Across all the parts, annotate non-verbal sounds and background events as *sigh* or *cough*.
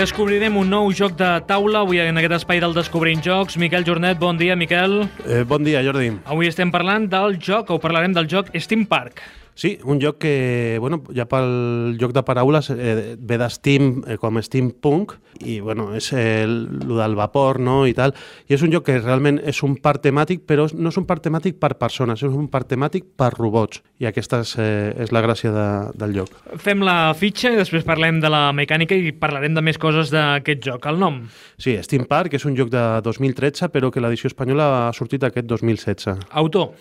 Descobrirem un nou joc de taula avui en aquest espai del Descobrint Jocs. Miquel Jornet, bon dia, Miquel. Eh, bon dia, Jordi. Avui estem parlant del joc, o parlarem del joc Steam Park. Sí, un joc que, bueno, ja pel joc de paraules eh, ve de Steam eh, com Steampunk i, bueno, és el, el del vapor, no?, i tal. I és un joc que realment és un parc temàtic, però no és un parc temàtic per persones, és un parc temàtic per robots. I aquesta és, eh, és la gràcia de, del joc. Fem la fitxa i després parlem de la mecànica i parlarem de més coses d'aquest joc. El nom? Sí, Steam Park és un joc de 2013, però que l'edició espanyola ha sortit aquest 2016. Autor?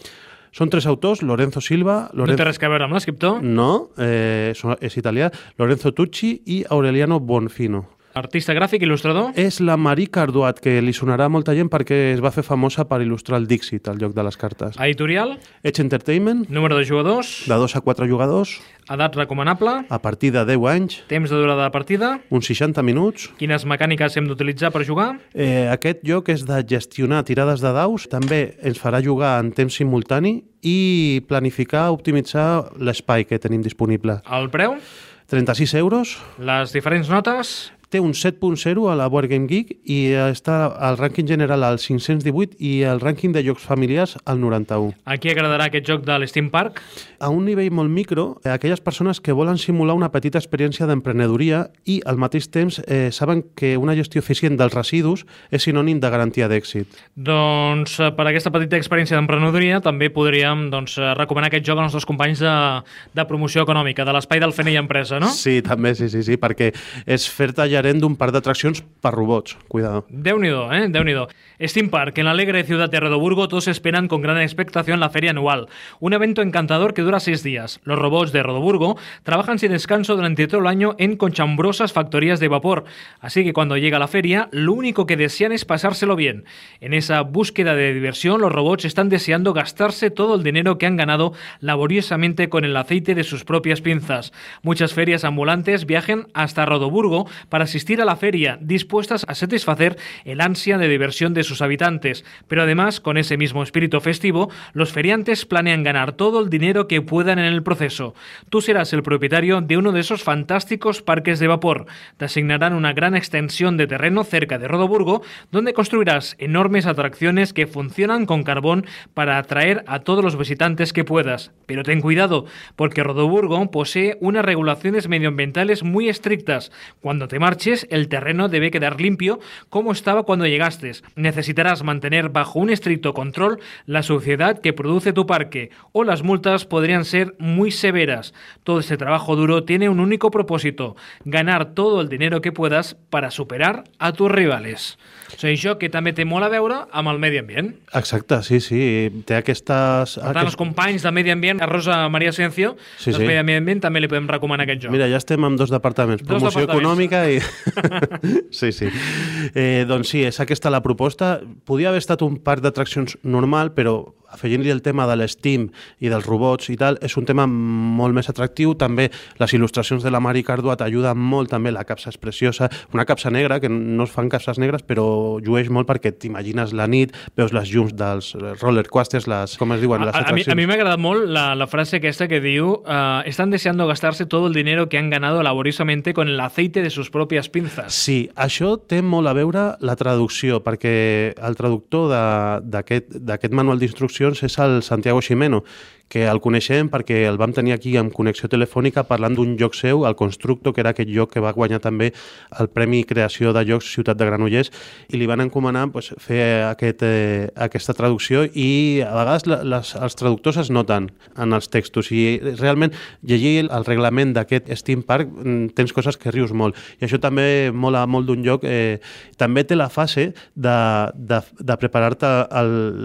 Són tres autors, Lorenzo Silva... Lorenzo... No té res a veure amb l'escriptor? No, eh, és italià, Lorenzo Tucci i Aureliano Bonfino. Artista gràfic, il·lustrador? És la Marie Carduat, que li sonarà a molta gent perquè es va fer famosa per il·lustrar el Dixit, el joc de les cartes. Editorial? Edge Entertainment. Número de jugadors? De 2 a 4 jugadors. Edat recomanable? A partir de 10 anys. Temps de durada de partida? Uns 60 minuts. Quines mecàniques hem d'utilitzar per jugar? Eh, aquest joc és de gestionar tirades de daus. També ens farà jugar en temps simultani i planificar, optimitzar l'espai que tenim disponible. El preu? 36 euros. Les diferents notes? Té un 7.0 a la Board Game Geek i està al rànquing general al 518 i el rànquing de jocs familiars al 91. A qui agradarà aquest joc de l'Steam Park? A un nivell molt micro, a aquelles persones que volen simular una petita experiència d'emprenedoria i al mateix temps eh, saben que una gestió eficient dels residus és sinònim de garantia d'èxit. Doncs eh, per aquesta petita experiència d'emprenedoria també podríem doncs, eh, recomanar aquest joc als nostres companys de, de promoció econòmica, de l'espai del FNI Empresa, no? Sí, també, sí, sí, sí, perquè és fer-te gerent d'un parc d'atraccions per robots. Cuidado. Déu-n'hi-do, eh? Déu-n'hi-do. Steam Park, en la alegre ciudad de Rodoburgo, todos esperan con gran expectación la feria anual. Un evento encantador que dura seis días. Los robots de Rodoburgo trabajan sin descanso durante todo el año en conchambrosas factorías de vapor. Así que cuando llega la feria, lo único que desean es pasárselo bien. En esa búsqueda de diversión, los robots están deseando gastarse todo el dinero que han ganado laboriosamente con el aceite de sus propias pinzas. Muchas ferias ambulantes viajan hasta Rodoburgo para asistir a la feria, dispuestas a satisfacer el ansia de diversión de sus habitantes. Pero además, con ese mismo espíritu festivo, los feriantes planean ganar todo el dinero que puedan en el proceso. Tú serás el propietario de uno de esos fantásticos parques de vapor. Te asignarán una gran extensión de terreno cerca de Rodoburgo, donde construirás enormes atracciones que funcionan con carbón para atraer a todos los visitantes que puedas. Pero ten cuidado, porque Rodoburgo posee unas regulaciones medioambientales muy estrictas. Cuando te marches, el terreno debe quedar limpio como estaba cuando llegaste. Necesitarás mantener bajo un estricto control la suciedad que produce tu parque, o las multas podrían ser muy severas. Todo este trabajo duro tiene un único propósito, ganar todo el dinero que puedas para superar a tus rivales. O sigui, això que també té molt a veure amb el medi ambient. Exacte, sí, sí. Té aquestes... Per tant, els companys de Medi Ambient, a Rosa Maria Ciencio, Sí, sí. Medi Ambient també li podem recomanar aquest joc. Mira, ja estem amb dos departaments, Dos promoció departaments. econòmica i... *laughs* sí, sí. Eh, doncs sí, és aquesta la proposta. Podia haver estat un parc d'atraccions normal, però afegint-li el tema de l'Steam i dels robots i tal, és un tema molt més atractiu. També les il·lustracions de la Mari Cardua t'ajuden molt, també la capsa és preciosa. Una capsa negra, que no es fan capses negres, però llueix molt perquè t'imagines la nit, veus les llums dels roller coasters, les, com es diuen, les a, a atraccions. a mi m'ha agradat molt la, la frase aquesta que diu uh, están deseando gastarse todo el dinero que han ganado laboriosamente con el aceite de sus propias pinzas. Sí, això té molt a veure la traducció, perquè el traductor d'aquest manual és el Santiago Ximeno, que el coneixem perquè el vam tenir aquí amb connexió telefònica parlant d'un joc seu, el Constructo, que era aquest joc que va guanyar també el Premi Creació de Jocs Ciutat de Granollers, i li van encomanar pues, fer aquest, eh, aquesta traducció i a vegades les, els traductors es noten en els textos i realment llegir el reglament d'aquest Steam Park mm, tens coses que rius molt i això també mola molt d'un joc eh, també té la fase de, de, de preparar-te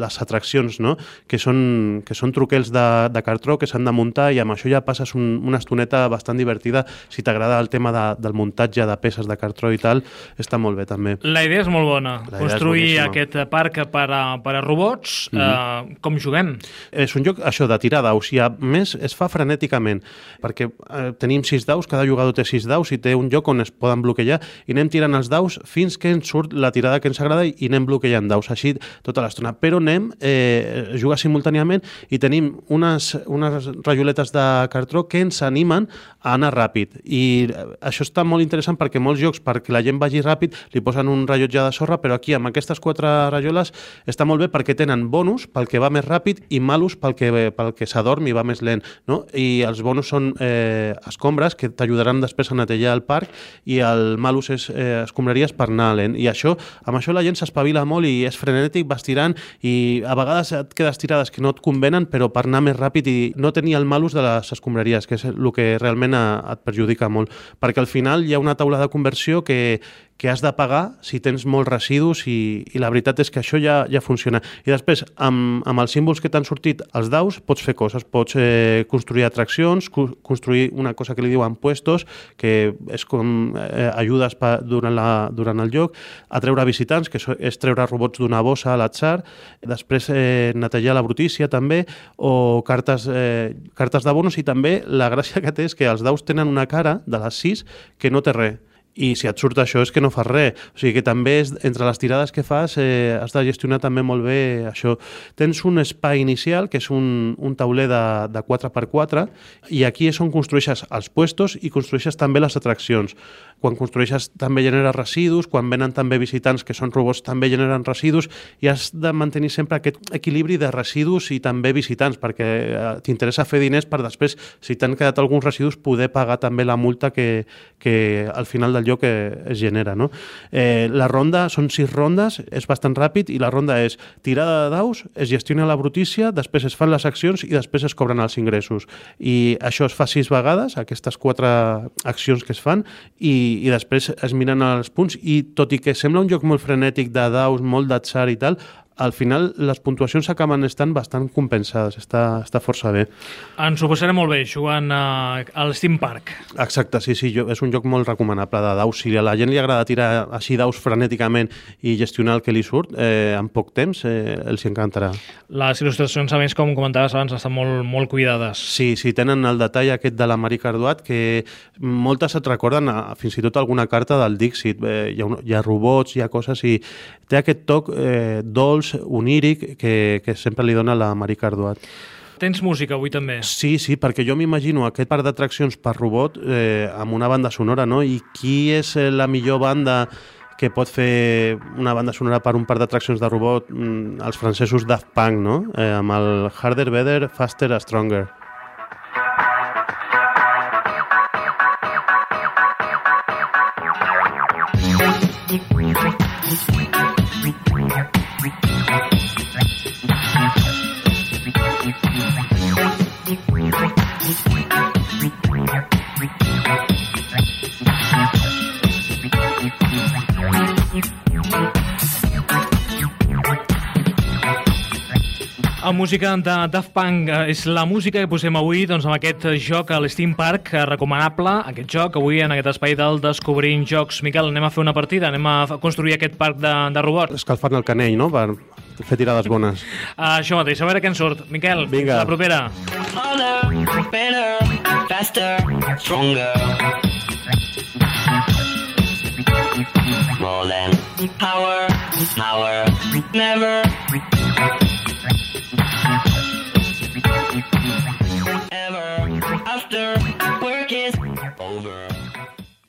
les atraccions no? que, són, que són truquels de, de cartró que s'han de muntar i amb això ja passes un, una estoneta bastant divertida si t'agrada el tema de, del muntatge de peces de cartró i tal, està molt bé també La idea és molt bona. La Construir aquest parc per a, per a robots. Mm -hmm. uh, com juguem? És un joc, això, de tirar daus, i a més es fa frenèticament, perquè eh, tenim sis daus, cada jugador té sis daus i té un joc on es poden bloquejar, i anem tirant els daus fins que ens surt la tirada que ens agrada i anem bloquejant daus, així tota l'estona. Però anem, eh, es juga simultàniament i tenim unes, unes rajoletes de cartró que ens animen a anar ràpid. I això està molt interessant perquè molts jocs, perquè la gent vagi ràpid, li posen un rellotge de sorra, però aquí amb aquestes quatre rajoles està molt bé perquè tenen bonus pel que va més ràpid i malus pel que, pel que s'adorm i va més lent. No? I els bonus són eh, escombres que t'ajudaran després a netejar el parc i el malus és eh, escombraries per anar lent. I això, amb això la gent s'espavila molt i és frenètic, vas tirant i a vegades et quedes tirades que no et convenen, però per anar més ràpid i no tenir el malus de les escombraries, que és el que realment et perjudica molt. Perquè al final hi ha una taula de conversió que, que has de pagar si tens molts residus i, i la veritat és que això ja, ja funciona. I després, amb, amb els símbols que t'han sortit als daus, pots fer coses, pots eh, construir atraccions, co construir una cosa que li diuen puestos, que és com eh, ajudes pa, durant, la, durant el lloc, a treure visitants, que és treure robots d'una bossa a l'atzar, després eh, netejar la brutícia també, o cartes, eh, cartes de bonus, i també la gràcia que té és que els daus tenen una cara de les 6 que no té res i si et surt això és que no fas res. O sigui que també és, entre les tirades que fas eh, has de gestionar també molt bé això. Tens un espai inicial, que és un, un tauler de, de 4x4, i aquí és on construeixes els puestos i construeixes també les atraccions. Quan construeixes també genera residus, quan venen també visitants que són robots també generen residus, i has de mantenir sempre aquest equilibri de residus i també visitants, perquè eh, t'interessa fer diners per després, si t'han quedat alguns residus, poder pagar també la multa que, que al final del allò que es genera. No? Eh, la ronda són sis rondes, és bastant ràpid i la ronda és tirada de daus, es gestiona la brutícia, després es fan les accions i després es cobren els ingressos. I això es fa sis vegades, aquestes quatre accions que es fan, i, i després es miren els punts i tot i que sembla un joc molt frenètic de daus, molt d'atzar i tal, al final les puntuacions acaben estant bastant compensades, està, està força bé. Ens ho passarem molt bé jugant a, al Steam Park. Exacte, sí, sí, jo, és un joc molt recomanable de daus. Si a la gent li agrada tirar així daus frenèticament i gestionar el que li surt eh, en poc temps, eh, els encantarà. Les il·lustracions, a més, com comentaves abans, estan molt, molt cuidades. Sí, sí, tenen el detall aquest de la Marie Carduat que moltes et recorden a, fins i tot alguna carta del Dixit. Eh, hi, ha un, hi ha robots, hi ha coses i té aquest toc eh, dolç dolç, oníric, que, que sempre li dona la Marie Carduat. Tens música avui també? Sí, sí, perquè jo m'imagino aquest parc d'atraccions per robot eh, amb una banda sonora, no? I qui és eh, la millor banda que pot fer una banda sonora per un parc d'atraccions de robot? Mm, els francesos Daft Punk, no? Eh, amb el Harder, Better, Faster, Stronger. Thank you. La música de Daft Punk eh, és la música que posem avui doncs, amb aquest joc a l'Steam Park, eh, recomanable, aquest joc, avui en aquest espai del Descobrint Jocs. Miquel, anem a fer una partida, anem a construir aquest parc de, de robots. Escalfant el canell, no?, per fer tirades bones. Uh, *laughs* això mateix, a veure què en surt. Miquel, Vinga. la propera. Harder, better, faster, stronger. More than power, power, never.